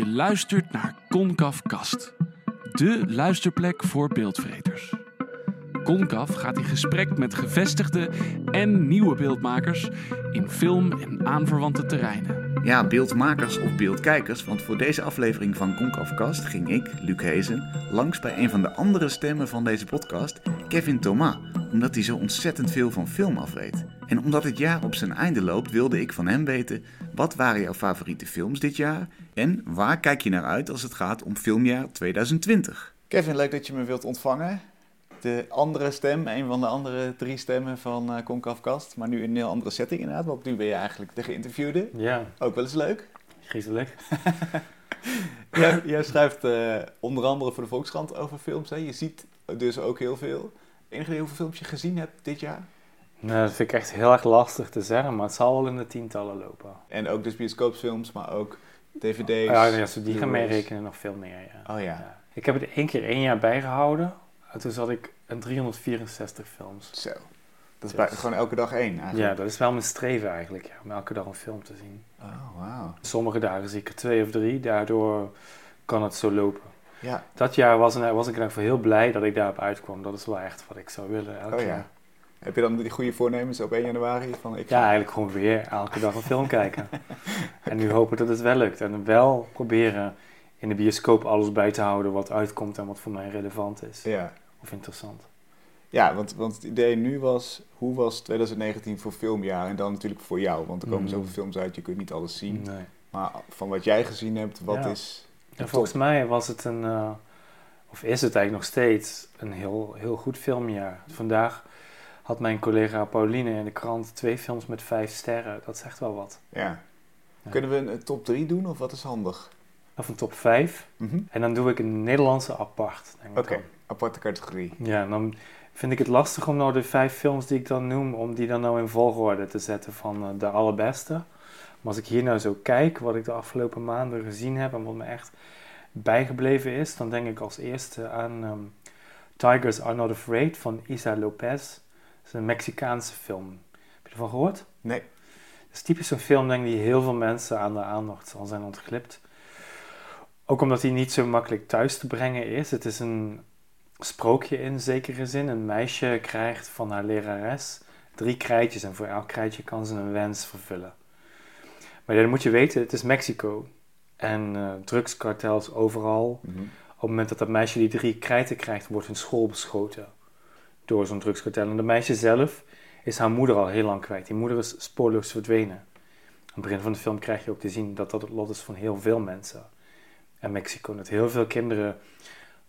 Je luistert naar Concaf Kast, de luisterplek voor beeldvreters. Concaf gaat in gesprek met gevestigde en nieuwe beeldmakers in film en aanverwante terreinen. Ja, beeldmakers of beeldkijkers, want voor deze aflevering van Concafcast ging ik, Luc Hezen, langs bij een van de andere stemmen van deze podcast, Kevin Thomas, omdat hij zo ontzettend veel van film afweet. En omdat het jaar op zijn einde loopt, wilde ik van hem weten, wat waren jouw favoriete films dit jaar en waar kijk je naar uit als het gaat om filmjaar 2020? Kevin, leuk dat je me wilt ontvangen. De andere stem, een van de andere drie stemmen van uh, Concafcast, maar nu in een heel andere setting inderdaad, want nu ben je eigenlijk de geïnterviewde. Ja. Ook wel eens leuk. Griezelig. jij, jij schrijft uh, onder andere voor de Volkskrant over films. Hè? Je ziet dus ook heel veel. Enige idee hoeveel films je gezien hebt dit jaar? Nou, dat vind ik echt heel erg lastig te zeggen, maar het zal wel in de tientallen lopen. En ook dus bioscoopfilms, maar ook dvd's? Ja, ja die gaan meerekenen, nog veel meer, ja. Oh ja. Ik heb het één keer één jaar bijgehouden. En toen zat ik in 364 films. Zo. Dat is bij, gewoon elke dag één eigenlijk? Ja, dat is wel mijn streven eigenlijk, ja, om elke dag een film te zien. Oh, wauw. Sommige dagen zie ik er twee of drie, daardoor kan het zo lopen. Ja. Dat jaar was, was ik in ieder geval heel blij dat ik daarop uitkwam. Dat is wel echt wat ik zou willen elke oh, ja. Heb je dan die goede voornemens op 1 januari? Van ik ja, eigenlijk gewoon weer elke dag een film kijken. En nu hopen dat het wel lukt. En wel proberen in de bioscoop alles bij te houden wat uitkomt en wat voor mij relevant is. Ja. Of interessant. Ja, want, want het idee nu was, hoe was 2019 voor filmjaar? En dan natuurlijk voor jou, want er komen Mm. zoveel films uit, je kunt niet alles zien. Nee. Maar van wat jij gezien hebt, wat Ja. is... En volgens mij was het een, eh, of is het eigenlijk nog steeds, een heel, heel goed filmjaar. Vandaag had mijn collega Pauline in de krant twee films met vijf sterren. Dat zegt wel wat. Ja. Ja. Kunnen we een, een top 3 doen of wat is handig? Of een top vijf. Mhm. En dan doe ik een Nederlandse apart. Oké, aparte categorie. Ja, en dan vind ik het lastig om nou de vijf films die ik dan noem, om die dan nou in volgorde te zetten van eh, de allerbeste. Maar als ik hier nou zo kijk, wat ik de afgelopen maanden gezien heb en wat me echt bijgebleven is, dan denk ik als eerste aan ehm, Tigers Are Not Afraid van Isa Lopez. Is een Mexicaanse film. Heb je ervan gehoord? Nee. Het is typisch zo'n film denk ik, die heel veel mensen aan de aandacht zal zijn ontglipt. Ook omdat hij niet zo makkelijk thuis te brengen is. Het is een sprookje in zekere zin. Een meisje krijgt van haar lerares drie krijtjes en voor elk krijtje kan ze een wens vervullen. Maar dan moet je weten, het is Mexico. En eh, drugskartels overal. Mhm. Op het moment dat dat meisje die drie krijten krijgt, wordt hun school beschoten door zo'n drugskartel. En de meisje zelf is haar moeder al heel lang kwijt. Die moeder is spoorloos verdwenen. Aan het begin van de film krijg je ook te zien dat dat het lot is van heel veel mensen. En Mexico, dat heel veel kinderen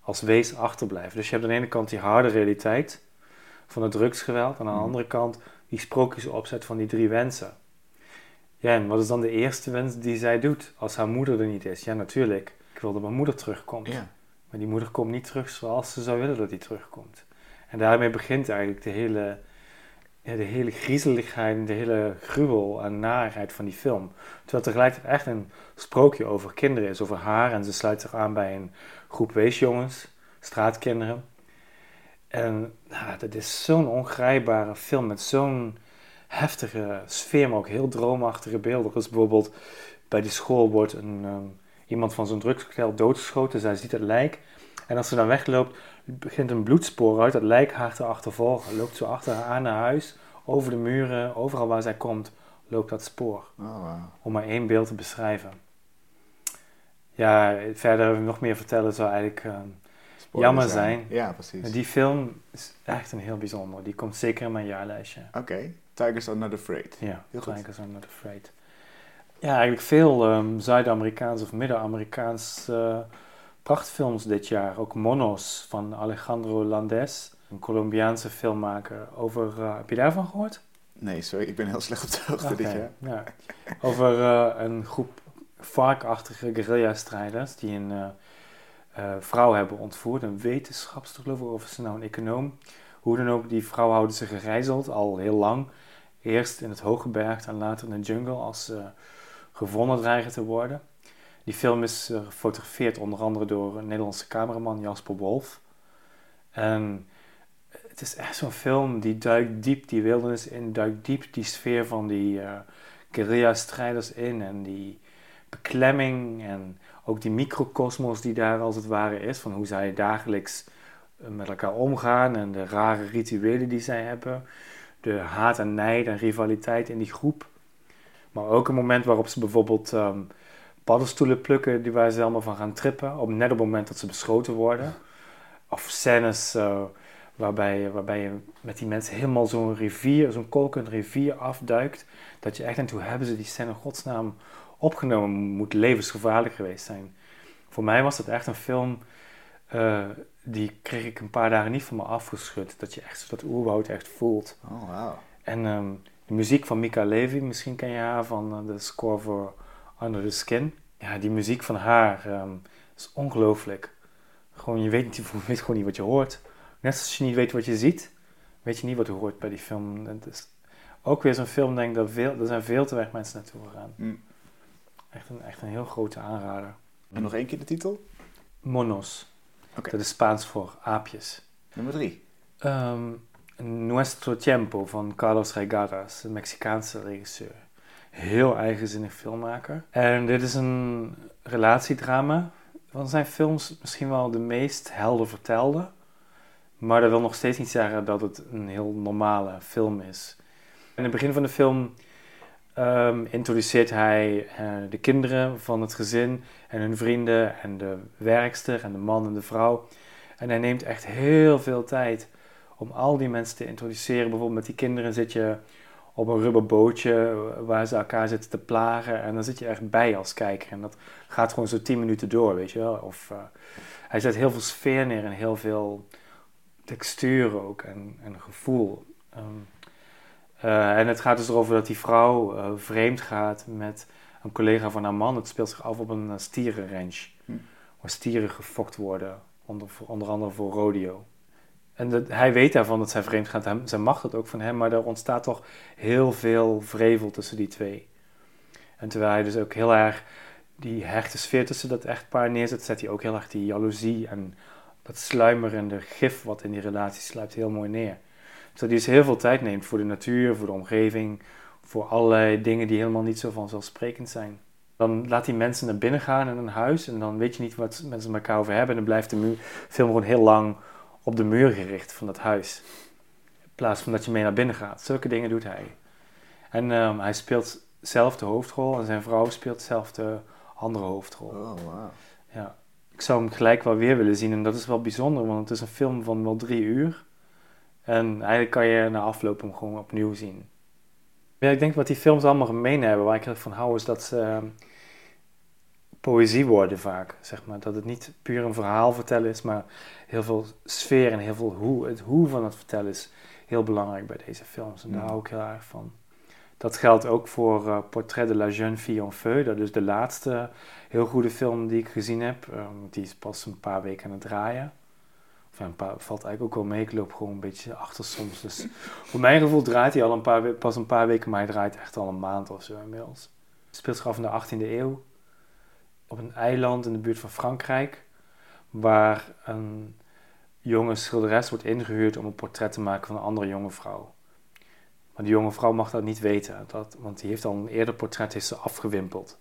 als wees achterblijven. Dus je hebt aan de ene kant die harde realiteit van het drugsgeweld. En aan de Mhm. andere kant die sprookjes opzet van die drie wensen. Ja, en wat is dan de eerste wens die zij doet als haar moeder er niet is? Ja, natuurlijk. Ik wil dat mijn moeder terugkomt. Ja. Maar die moeder komt niet terug zoals ze zou willen dat die terugkomt. En daarmee begint eigenlijk de hele, de hele griezeligheid de hele gruwel en narigheid van die film. Terwijl tegelijkertijd echt een sprookje over kinderen is, over haar. En ze sluit zich aan bij een groep weesjongens, straatkinderen. En nou, dat is zo'n ongrijpbare film met zo'n heftige sfeer, maar ook heel droomachtige beelden. Dus bijvoorbeeld bij die school wordt een, ehm, iemand van zo'n drugskartel doodgeschoten. Zij ziet het lijk. En als ze dan wegloopt, begint een bloedspoor uit dat lijk haar te achtervolgen. Loopt zo achter haar aan naar huis, over de muren, overal waar zij komt, loopt dat spoor. Oh, wauw. Om maar één beeld te beschrijven. Ja, verder nog meer vertellen zou eigenlijk... ehm, Jammer zijn. Ja, precies. die film is echt een heel bijzonder. Die komt zeker in mijn jaarlijstje. Oké, Tigers Are Not Afraid. Ja, Heel goed. Tigers Are Not Afraid. Ja, eigenlijk veel ehm, Zuid-Amerikaans of Midden-Amerikaans prachtfilms dit jaar. Ook Monos van Alejandro Landes, een Colombiaanse filmmaker. Over, eh, heb je daarvan gehoord? Nee, sorry, ik ben heel slecht op de hoogte dit jaar. ja. Over eh, een groep varkachtige guerrilla-strijders die een eh, vrouw hebben ontvoerd. Een wetenschapster geloof ik, of is ze nou een econoom. Hoe dan ook, die vrouw houden ze gegijzeld al heel lang. Eerst in het hooggebergte en later in de jungle als ze gevonden dreigen te worden. Die film is eh, gefotografeerd onder andere door een Nederlandse cameraman Jasper Wolf. En het is echt zo'n film die duikt diep die wildernis in, duikt diep die sfeer van die eh guerrilla-strijders in en die beklemming en ook die microcosmos die daar als het ware is, van hoe zij dagelijks eh, met elkaar omgaan en de rare rituelen die zij hebben, de haat en nijd en rivaliteit in die groep. Maar ook een moment waarop ze bijvoorbeeld ehm, paddenstoelen plukken die waar ze allemaal van gaan trippen, op, net op het moment dat ze beschoten worden. Of scènes uh, waarbij, waarbij je met die mensen helemaal zo'n rivier, zo'n rivier afduikt, dat je echt en toe hebben ze die scène godsnaam opgenomen, moet levensgevaarlijk geweest zijn. Voor mij was dat echt een film, uh, die kreeg ik een paar dagen niet van me afgeschud. Dat je echt dat oerwoud echt voelt. Oh, wow. En um, de muziek van Mika Levy, misschien ken je haar van uh, de score voor Under the Skin. Ja, die muziek van haar um, is ongelooflijk. Gewoon, je weet, niet, je weet gewoon niet wat je hoort. Net als je niet weet wat je ziet, weet je niet wat je hoort bij die film. Het is ook weer zo'n film, denk ik, dat veel, er zijn veel te weinig mensen naartoe gegaan. Mm. Echt, een, echt een heel grote aanrader. En nog één keer de titel? Monos. Okay. Dat is Spaans voor aapjes. Nummer drie? Um, Nuestro Tiempo van Carlos Regadas, een Mexicaanse regisseur. Heel eigenzinnig filmmaker. En dit is een relatiedrama. Van zijn films misschien wel de meest helder vertelde. Maar dat wil nog steeds niet zeggen dat het een heel normale film is. In het begin van de film um, introduceert hij uh, de kinderen van het gezin en hun vrienden en de werkster en de man en de vrouw. En hij neemt echt heel veel tijd om al die mensen te introduceren. Bijvoorbeeld met die kinderen zit je op een rubberbootje waar ze elkaar zitten te plagen. En dan zit je echt bij als kijker. En dat gaat gewoon zo tien minuten door, weet je wel. Of uh, hij zet heel veel sfeer neer en heel veel textuur ook en, en gevoel. Um, uh, en het gaat dus erover dat die vrouw uh, vreemd gaat met een collega van haar man. Het speelt zich af op een stierenranch. Hm. Waar stieren gefokt worden, onder, onder andere voor rodeo. En dat, hij weet daarvan dat zij vreemd gaat. Zij mag dat ook van hem, maar er ontstaat toch heel veel vrevel tussen die twee. En terwijl hij dus ook heel erg die hechte sfeer tussen dat echtpaar neerzet, zet hij ook heel erg die jaloezie en dat sluimerende gif wat in die relatie sluipt heel mooi neer. Dus hij dus heel veel tijd neemt voor de natuur, voor de omgeving, voor allerlei dingen die helemaal niet zo vanzelfsprekend zijn. Dan laat hij mensen naar binnen gaan in een huis en dan weet je niet wat mensen met elkaar over hebben. En dan blijft de film gewoon heel lang op de muur gericht van dat huis. In plaats van dat je mee naar binnen gaat. Zulke dingen doet hij. En um, hij speelt zelf de hoofdrol en zijn vrouw speelt zelf de andere hoofdrol. Oh, wow. Ja. Ik zou hem gelijk wel weer willen zien en dat is wel bijzonder, want het is een film van wel drie uur. En eigenlijk kan je na afloop hem gewoon opnieuw zien. Ja, ik denk wat die films allemaal gemeen hebben, waar ik heel van hou, is dat ze uh, poëzie worden vaak. Zeg maar. Dat het niet puur een verhaal vertellen is, maar heel veel sfeer en heel veel hoe. Het hoe van het vertellen is heel belangrijk bij deze films. En daar hou ik heel erg van. Dat geldt ook voor uh, Portrait de la jeune fille en feu. Dat is de laatste heel goede film die ik gezien heb. Um, die is pas een paar weken aan het draaien. Of een paar, valt eigenlijk ook wel mee. Ik loop gewoon een beetje achter soms. Dus voor mijn gevoel draait hij al een paar, pas een paar weken, maar hij draait echt al een maand of zo inmiddels. Het speelt zich af in de 18e eeuw. Op een eiland in de buurt van Frankrijk. Waar een jonge schilderes wordt ingehuurd om een portret te maken van een andere jonge vrouw. Maar die jonge vrouw mag dat niet weten, dat, want die heeft al een eerder portret heeft ze afgewimpeld.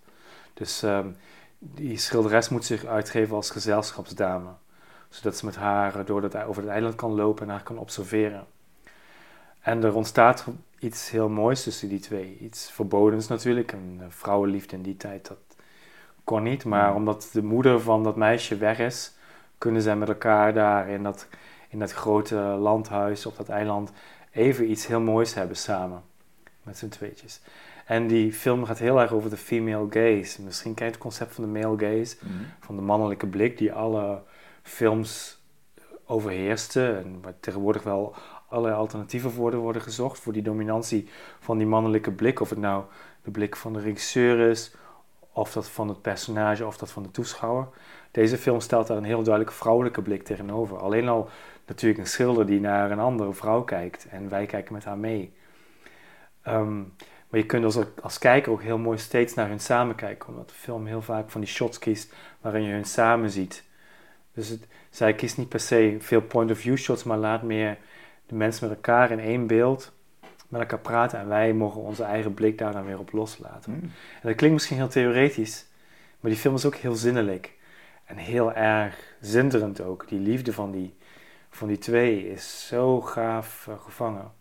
Dus um, die schilderes moet zich uitgeven als gezelschapsdame zodat ze met haar door dat, over het eiland kan lopen en haar kan observeren. En er ontstaat iets heel moois tussen die twee. Iets verbodens natuurlijk. Een vrouwenliefde in die tijd, dat kon niet. Maar mm. omdat de moeder van dat meisje weg is, kunnen zij met elkaar daar in dat, in dat grote landhuis op dat eiland even iets heel moois hebben samen. Met z'n tweetjes. En die film gaat heel erg over de female gaze. Misschien ken je het concept van de male gaze, mm. van de mannelijke blik die alle films overheerste. En waar tegenwoordig wel allerlei alternatieven voor worden gezocht. Voor die dominantie van die mannelijke blik. Of het nou de blik van de regisseur is, of dat van het personage, of dat van de toeschouwer. Deze film stelt daar een heel duidelijke vrouwelijke blik tegenover. Alleen al natuurlijk een schilder die naar een andere vrouw kijkt. En wij kijken met haar mee. Ehm, maar je kunt als, als kijker ook heel mooi steeds naar hun samen kijken. Omdat de film heel vaak van die shots kiest waarin je hun samen ziet. Dus het, zij kiest niet per se veel point-of-view shots, maar laat meer de mensen met elkaar in één beeld met elkaar praten. En wij mogen onze eigen blik daar dan weer op loslaten. Hmm. En dat klinkt misschien heel theoretisch, Maar die film is ook heel zinnelijk. En heel erg zinderend ook. Die liefde van die, van die twee is zo gaaf gevangen.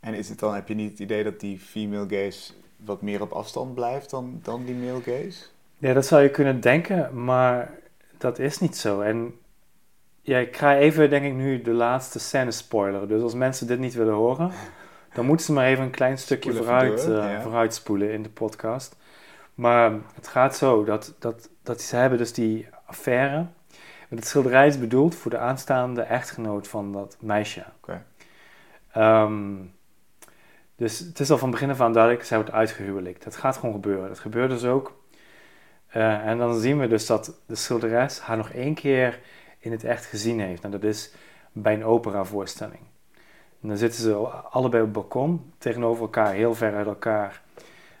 En is het dan, heb je niet het idee dat die female gaze wat meer op afstand blijft dan, dan die male gaze? Ja, dat zou je kunnen denken, maar dat is niet zo. En ja, ik ga even, denk ik, nu de laatste scène spoileren. Dus als mensen dit niet willen horen, dan moeten ze maar even een klein stukje Spoel even vooruit, door, eh, ja. vooruit spoelen in de podcast. Maar het gaat zo dat, dat, dat ze hebben dus die affaire. Het schilderij is bedoeld voor de aanstaande echtgenoot van dat meisje. Oké. Ehm, dus het is al van begin af aan duidelijk, zij wordt uitgehuwelijkt. Dat gaat gewoon gebeuren. Dat gebeurt dus ook. Eh, en dan zien we dus dat de schilderes haar nog één keer in het echt gezien heeft. En dat is bij een operavoorstelling. En dan zitten ze allebei op het balkon tegenover elkaar, heel ver uit elkaar.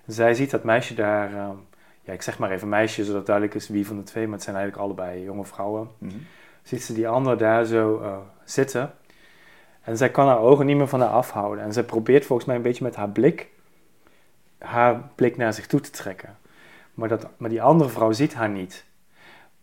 Zij ziet dat meisje daar, ehm, ja, ik zeg maar even meisje, zodat duidelijk is wie van de twee, maar het zijn eigenlijk allebei jonge vrouwen. Mhm. Ziet ze die ander daar zo eh, zitten. En zij kan haar ogen niet meer van haar afhouden. En zij probeert volgens mij een beetje met haar blik, haar blik naar zich toe te trekken. Maar, dat, maar die andere vrouw ziet haar niet.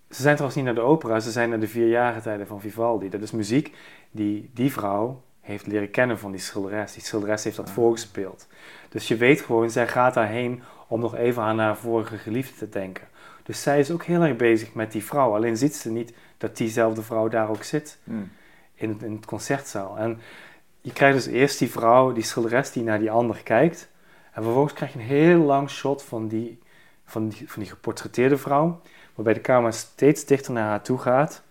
Ze zijn trouwens niet naar de opera, ze zijn naar de vierjarentijden van Vivaldi. Dat is muziek die die vrouw heeft leren kennen van die schilderes. Die schilderes heeft dat voorgespeeld. Dus je weet gewoon, zij gaat daarheen om nog even aan haar vorige geliefde te denken. Dus zij is ook heel erg bezig met die vrouw. Alleen ziet ze niet dat diezelfde vrouw daar ook zit Mm. in het, in het concertzaal. En je krijgt dus eerst die vrouw, die schilderes, die naar die ander kijkt. En vervolgens krijg je een heel lang shot van die, van die, van die geportretteerde vrouw. Waarbij de camera steeds dichter naar haar toe gaat.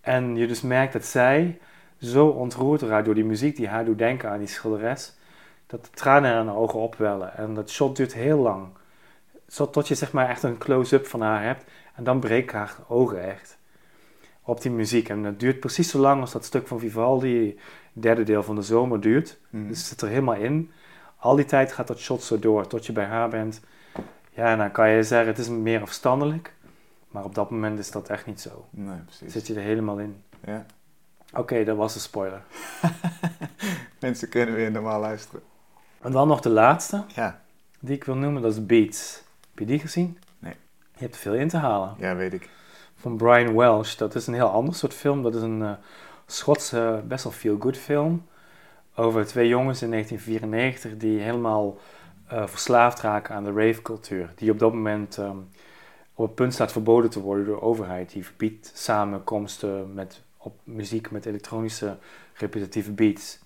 En je dus merkt dat zij zo ontroerd raakt door die muziek die haar doet denken aan die schilderes. Dat de tranen in haar ogen opwellen. En dat shot duurt heel lang. Tot je zeg maar echt een close-up van haar hebt. En dan breken haar ogen echt op die muziek. En dat duurt precies zo lang als dat stuk van Vivaldi, derde deel van de zomer, duurt. Mhm. Dus het zit er helemaal in. Al die tijd gaat dat shot zo door, tot je bij haar bent. Ja, en dan kan je zeggen, het is meer afstandelijk. Maar op dat moment is dat echt niet zo. Nee, Dan precies. zit je er helemaal in. Ja. Oké, dat was een spoiler. Mensen kunnen weer normaal luisteren. En dan nog de laatste, Ja, die ik wil noemen, dat is Beats. Heb je die gezien? Nee. Je hebt veel in te halen. ja, weet ik. van Brian Welsh. Dat is een heel ander soort film. Dat is een eh, Schotse, best wel feel-good film. Over twee jongens in 1994 die helemaal eh, verslaafd raken aan de rave-cultuur. Die op dat moment ehm, op het punt staat verboden te worden door de overheid. Die verbiedt samenkomsten met, op muziek met elektronische repetitieve beats.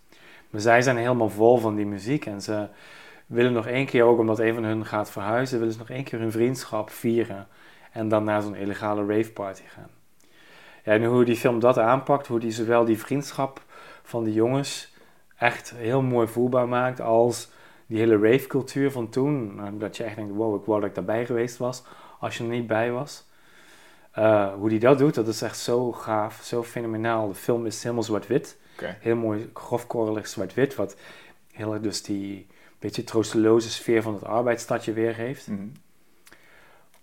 Maar zij zijn helemaal vol van die muziek en ze willen nog één keer, ook omdat een van hun gaat verhuizen, willen ze nog één keer hun vriendschap vieren. En dan naar zo'n illegale raveparty gaan. Ja, en hoe die film dat aanpakt, hoe die zowel die vriendschap van die jongens echt heel mooi voelbaar maakt, als die hele ravecultuur van toen. Nou, Dat je echt denkt, wow, ik wou dat ik daarbij geweest was, als je er niet bij was. Eh, hoe die dat doet, dat is echt zo gaaf, zo fenomenaal. De film is helemaal zwart-wit. Heel mooi grofkorrelig zwart-wit, wat heel erg dus die beetje troosteloze sfeer van het arbeidsstadje weergeeft. Mhm.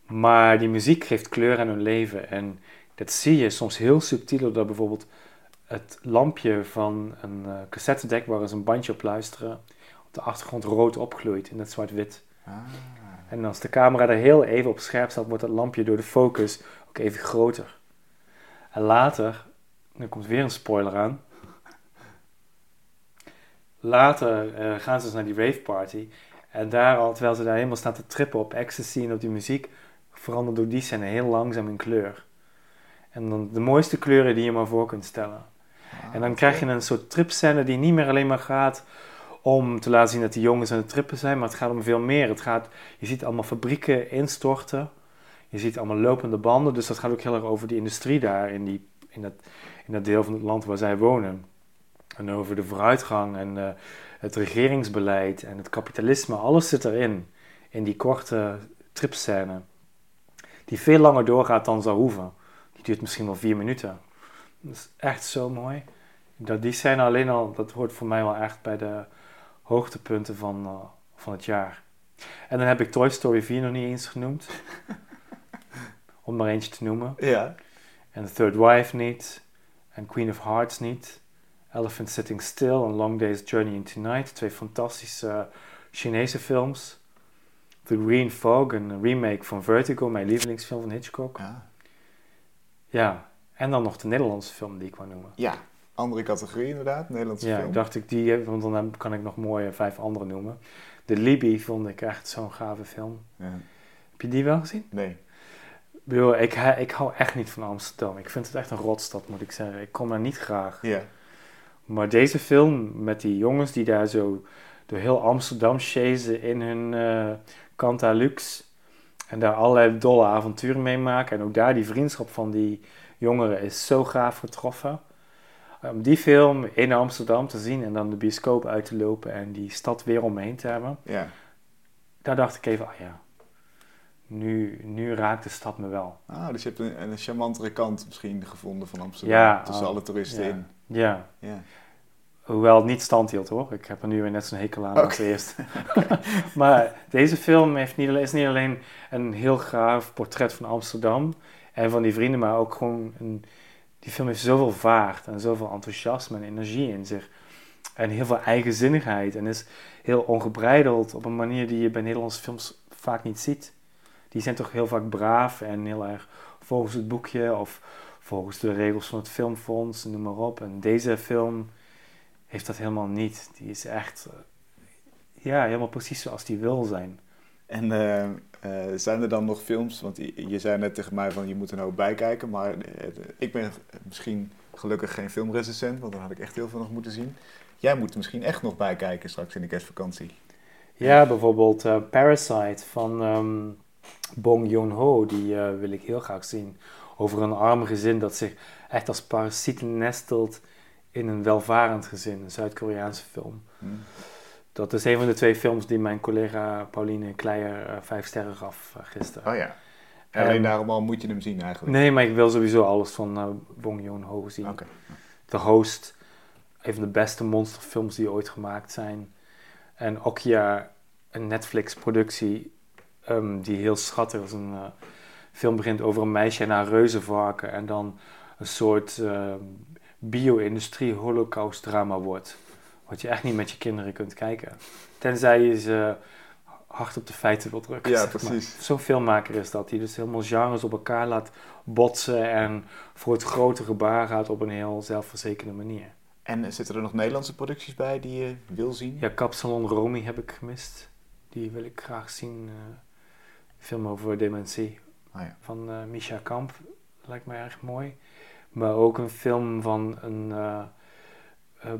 Maar die muziek geeft kleur aan hun leven. En dat zie je soms heel subtiel, doordat bijvoorbeeld het lampje van een eh cassettedek waar ze een bandje op luisteren, op de achtergrond rood opgloeit in het zwart-wit. Ah. En als de camera er heel even op scherp staat, wordt dat lampje door de focus ook even groter. En later, nu komt weer een spoiler aan. Later eh, gaan ze dus naar die rave party. En daar al, terwijl ze daar helemaal staan te trippen op ecstasy en op die muziek, verandert door die scène heel langzaam in kleur. En dan de mooiste kleuren die je maar voor kunt stellen. Ah, En dan krijg je een soort tripscène die niet meer alleen maar gaat om te laten zien dat die jongens aan het trippen zijn, maar het gaat om veel meer. Het gaat, je ziet allemaal fabrieken instorten, je ziet allemaal lopende banden, dus dat gaat ook heel erg over die industrie daar in, die, in, dat, in dat deel van het land waar zij wonen. En over de vooruitgang en eh, het regeringsbeleid en het kapitalisme, alles zit erin, in die korte tripscène, die veel langer doorgaat dan zou hoeven. Die duurt misschien wel vier minuten. Dat is echt zo mooi. Dat die scène alleen al, dat hoort voor mij wel echt bij de hoogtepunten van, eh, van het jaar. En dan heb ik Toy Story 4 nog niet eens genoemd. Om maar eentje te noemen. Ja. En The Third Wife niet. En Queen of Hearts niet. Elephant Sitting Still en Long Day's Journey into Night. Twee fantastische eh, Chinese films. The Green Fog, een remake van Vertigo, mijn lievelingsfilm van Hitchcock. Ja. Ja, en dan nog de Nederlandse film die ik wou noemen. ja, andere categorie inderdaad, Nederlandse Ja, film. ik dacht ik die heb, want dan kan ik nog mooie vijf andere noemen. De Libby vond ik echt zo'n gave film. Ja. Heb je die wel gezien? Nee. Ik bedoel, ik, ik hou echt niet van Amsterdam. Ik vind het echt een rotstad, moet ik zeggen. Ik kom daar niet graag. Ja. Maar deze film met die jongens die daar zo door heel Amsterdam chasen in hun eh Kanta Lux. En daar allerlei dolle avonturen meemaken. En ook daar die vriendschap van die jongeren is zo gaaf getroffen. Om die film in Amsterdam te zien en dan de bioscoop uit te lopen en die stad weer omheen te hebben. Ja. Daar dacht ik even, ah ja, nu, nu raakt de stad me wel. Ah, dus je hebt een, een charmantere kant misschien gevonden van Amsterdam. Ja, tussen oh, alle toeristen ja. in. Ja, Ja. Hoewel het niet stand hield hoor. Ik heb er nu weer net zo'n hekel aan als eerst. maar deze film heeft niet, alleen- is niet alleen een heel gaaf portret van Amsterdam en van die vrienden, maar ook gewoon een, die film heeft zoveel vaart en zoveel enthousiasme en energie in zich. En heel veel eigenzinnigheid en is heel ongebreideld op een manier die je bij Nederlandse films vaak niet ziet. Die zijn toch heel vaak braaf en heel erg volgens het boekje of volgens de regels van het filmfonds, noem maar op. En deze film heeft dat helemaal niet. Die is echt, eh, ja, helemaal precies zoals die wil zijn. En eh, eh, zijn er dan nog films, want je, je zei net tegen mij van je moet er nou bij kijken, maar eh, ik ben misschien gelukkig geen filmrecensent, want dan had ik echt heel veel nog moeten zien. Jij moet er misschien echt nog bij kijken straks in de kerstvakantie. Ja, bijvoorbeeld eh, Parasite van ehm, Bong Joon-ho, die wil ik heel graag zien. Over een arm gezin dat zich echt als parasieten nestelt in een welvarend gezin, een Zuid-Koreaanse film. Hm. Dat is een van de twee films die mijn collega Pauline Kleijer eh, vijf sterren gaf eh, gisteren. Oh ja. En alleen daarom al moet je hem zien eigenlijk. Nee, maar ik wil sowieso alles van eh, Bong Joon-ho zien. Oké. The Host, een van de beste monsterfilms die ooit gemaakt zijn. En Okja, een Netflix-productie ehm, die heel schattig is. Een film begint over een meisje en haar reuzenvarken en dan een soort ehm, bio-industrie holocaust drama wordt. Wat je echt niet met je kinderen kunt kijken. Tenzij je ze hard op de feiten wil drukken. Ja, precies. Zo'n filmmaker is dat, die dus helemaal genres op elkaar laat botsen en voor het grote gebaar gaat op een heel zelfverzekerde manier. En zitten er nog Nederlandse producties bij die je wil zien? Ja, Kapsalon Romy heb ik gemist. Die wil ik graag zien. eh, film over dementie Ah ja. van eh Misha Kamp. Lijkt mij erg mooi. Maar ook een film van een eh,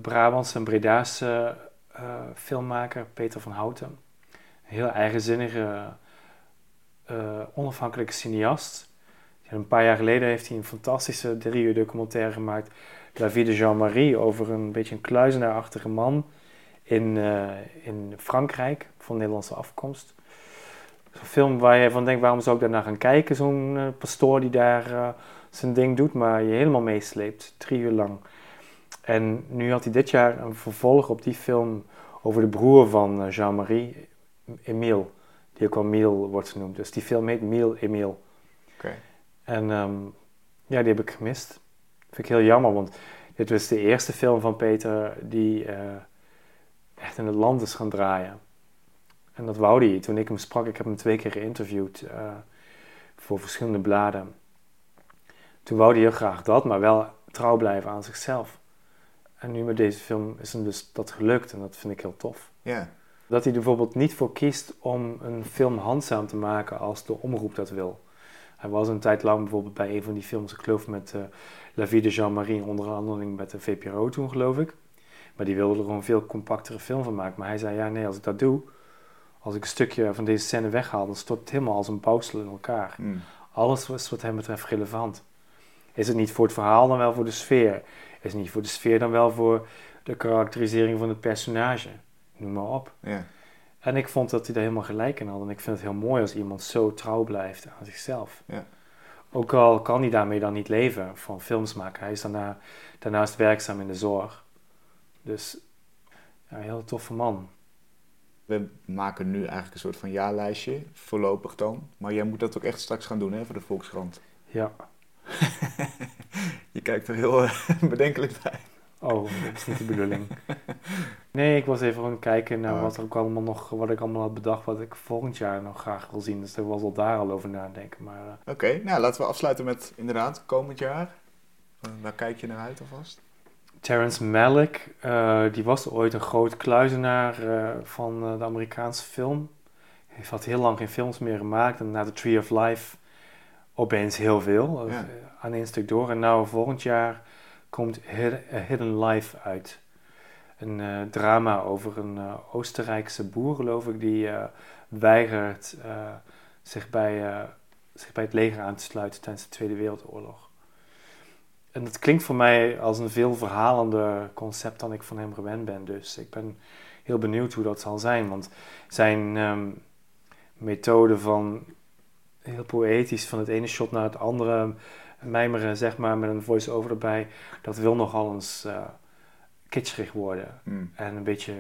Brabantse en Bredaanse eh, filmmaker, Peter van Houten. Een heel eigenzinnige, eh, onafhankelijke cineast. En een paar jaar geleden heeft hij een fantastische drie uur documentaire gemaakt. La vie de Jean-Marie over een beetje een kluizenaarachtige man in, eh, in Frankrijk van Nederlandse afkomst. Zo'n film waar je van denkt, waarom zou ik daar naar gaan kijken? Zo'n eh, pastoor die daar eh, zijn ding doet, maar je helemaal meesleept, drie uur lang. En nu had hij dit jaar een vervolg op die film over de broer van eh, Jean-Marie, Emile, die ook wel Miel wordt genoemd. Dus die film heet Miel Emile. Oké. En ehm, ja, die heb ik gemist. Vind ik heel jammer, want dit was de eerste film van Peter die eh, echt in het land is gaan draaien. En dat wou hij. Toen ik hem sprak, ik heb hem twee keer geïnterviewd eh, voor verschillende bladen. Toen wou hij heel graag dat, maar wel trouw blijven aan zichzelf. En nu met deze film is hem dus dat gelukt en dat vind ik heel tof. Ja. Dat hij er bijvoorbeeld niet voor kiest om een film handzaam te maken als de omroep dat wil. Hij was een tijd lang bijvoorbeeld bij een van die films, ik geloof met eh, La Vie de Jean-Marie, in onderhandeling met de VPRO toen geloof ik. Maar die wilde er gewoon een veel compactere film van maken. Maar hij zei, ja nee, als ik dat doe, als ik een stukje van deze scène weghaal, dan stort het helemaal als een bouwsel in elkaar. Hm. Alles is wat hem betreft relevant. Is het niet voor het verhaal, dan wel voor de sfeer. Is het niet voor de sfeer, dan wel voor de karakterisering van het personage. Noem maar op. Ja. En ik vond dat hij daar helemaal gelijk in had. En ik vind het heel mooi als iemand zo trouw blijft aan zichzelf. Ja. Ook al kan hij daarmee dan niet leven van films maken. Hij is daarna, daarnaast werkzaam in de zorg. Dus ja, een heel toffe man. We maken nu eigenlijk een soort van jaarlijstje, voorlopig dan. Maar jij moet dat ook echt straks gaan doen hè, voor de Volkskrant. Ja. Je kijkt er heel eh, bedenkelijk bij. Oh, dat is niet de bedoeling. Nee, ik was even aan het kijken naar Oh. wat, er ook allemaal nog, wat ik allemaal had bedacht, wat ik volgend jaar nog graag wil zien. Dus ik was al daar al over nadenken. Maar eh, Oké, nou laten we afsluiten met inderdaad komend jaar. Eh, Waar kijk je naar uit alvast? Terrence Malick, die was ooit een groot kluizenaar van de Amerikaanse film. Hij had heel lang geen films meer gemaakt en na The Tree of Life opeens heel veel, Ja. Aan één stuk door. En nou volgend jaar komt A Hidden Life uit. Een eh, drama over een eh, Oostenrijkse boer, geloof ik, die eh, weigert eh, zich, bij, eh, zich bij het leger aan te sluiten tijdens de Tweede Wereldoorlog. En dat klinkt voor mij als een veel verhalender concept dan ik van hem gewend ben. Dus ik ben heel benieuwd hoe dat zal zijn. Want zijn ehm, methode van heel poëtisch van het ene shot naar het andere mijmeren, zeg maar, met een voice-over erbij, dat wil nogal eens eh kitscherig worden. Hmm. En een beetje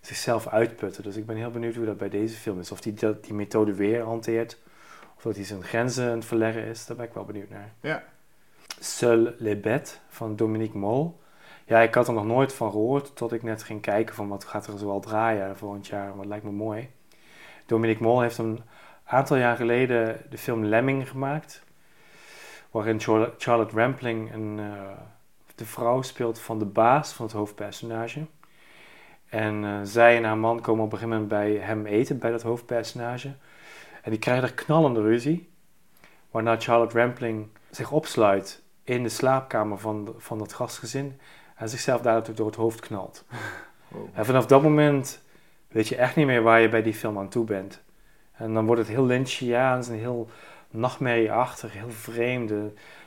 zichzelf uitputten. Dus ik ben heel benieuwd hoe dat bij deze film is. Of hij dat, die methode weer hanteert. Of dat hij zijn grenzen aan het verleggen is. Daar ben ik wel benieuwd naar. Ja. Seul les bêtes van Dominique Mol. Ja, ik had er nog nooit van gehoord tot ik net ging kijken van wat gaat er zoal draaien volgend jaar. Wat lijkt me mooi. Dominique Mol heeft een aantal jaar geleden de film Lemming gemaakt. Waarin Charlotte Rampling een, eh, de vrouw speelt van de baas van het hoofdpersonage. En eh, zij en haar man komen op een gegeven moment bij hem eten, bij dat hoofdpersonage. En die krijgen er knallende ruzie. Waarna Charlotte Rampling zich opsluit in de slaapkamer van, van dat gastgezin. En zichzelf daardoor door het hoofd knalt. Wow. En vanaf dat moment weet je echt niet meer waar je bij die film aan toe bent. En dan wordt het heel Lynchiaans en heel nachtmerrieachtig, heel vreemd. Eh,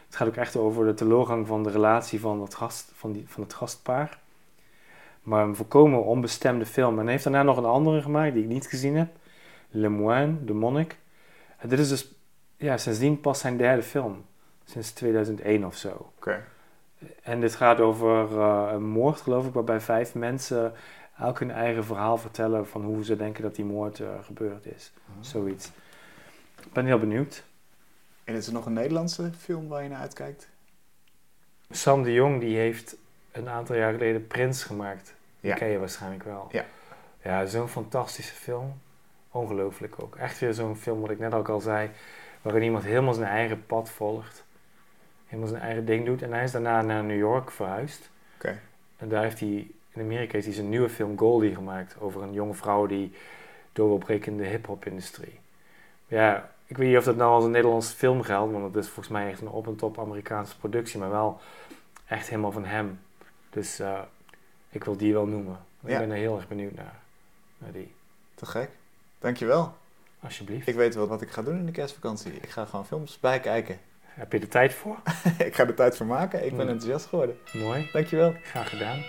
Het gaat ook echt over de teleurgang van de relatie van het, gast, van die, van het gastpaar. Maar een volkomen onbestemde film. En hij heeft daarna nog een andere gemaakt die ik niet gezien heb. Le Moine, de monnik. En dit is dus ja, sindsdien pas zijn derde film. Sinds 2001 of zo. Oké. En dit gaat over eh, een moord, geloof ik, waarbij vijf mensen elk hun eigen verhaal vertellen van hoe ze denken dat die moord eh, gebeurd is. Zoiets. Ik ben heel benieuwd. En is er nog een Nederlandse film waar je naar uitkijkt? Sam de Jong die heeft een aantal jaar geleden Prins gemaakt. Die Ja. ken je waarschijnlijk wel. Ja. Ja, zo'n fantastische film. Ongelooflijk ook. Echt weer zo'n film, wat ik net ook al zei, waarin iemand helemaal zijn eigen pad volgt. Helemaal zijn eigen ding doet. En hij is daarna naar New York verhuisd. Oké. En daar heeft hij, in Amerika heeft hij zijn nieuwe film Goldie gemaakt. Over een jonge vrouw die door wil breken in de hip-hop-industrie. Ja, ik weet niet of dat nou als een Nederlandse film geldt, want het is volgens mij echt een op en top Amerikaanse productie, maar wel echt helemaal van hem. Dus eh, ik wil die wel noemen. Ik Ja. ben er heel erg benieuwd naar. Naar die. Te gek. Dankjewel. Alsjeblieft. Ik weet wel wat ik ga doen in de kerstvakantie. Ik ga gewoon films bijkijken. Heb je er tijd voor? ik ga er tijd voor maken. Ik ben Hmm. enthousiast geworden. Mooi. Dankjewel. Graag gedaan.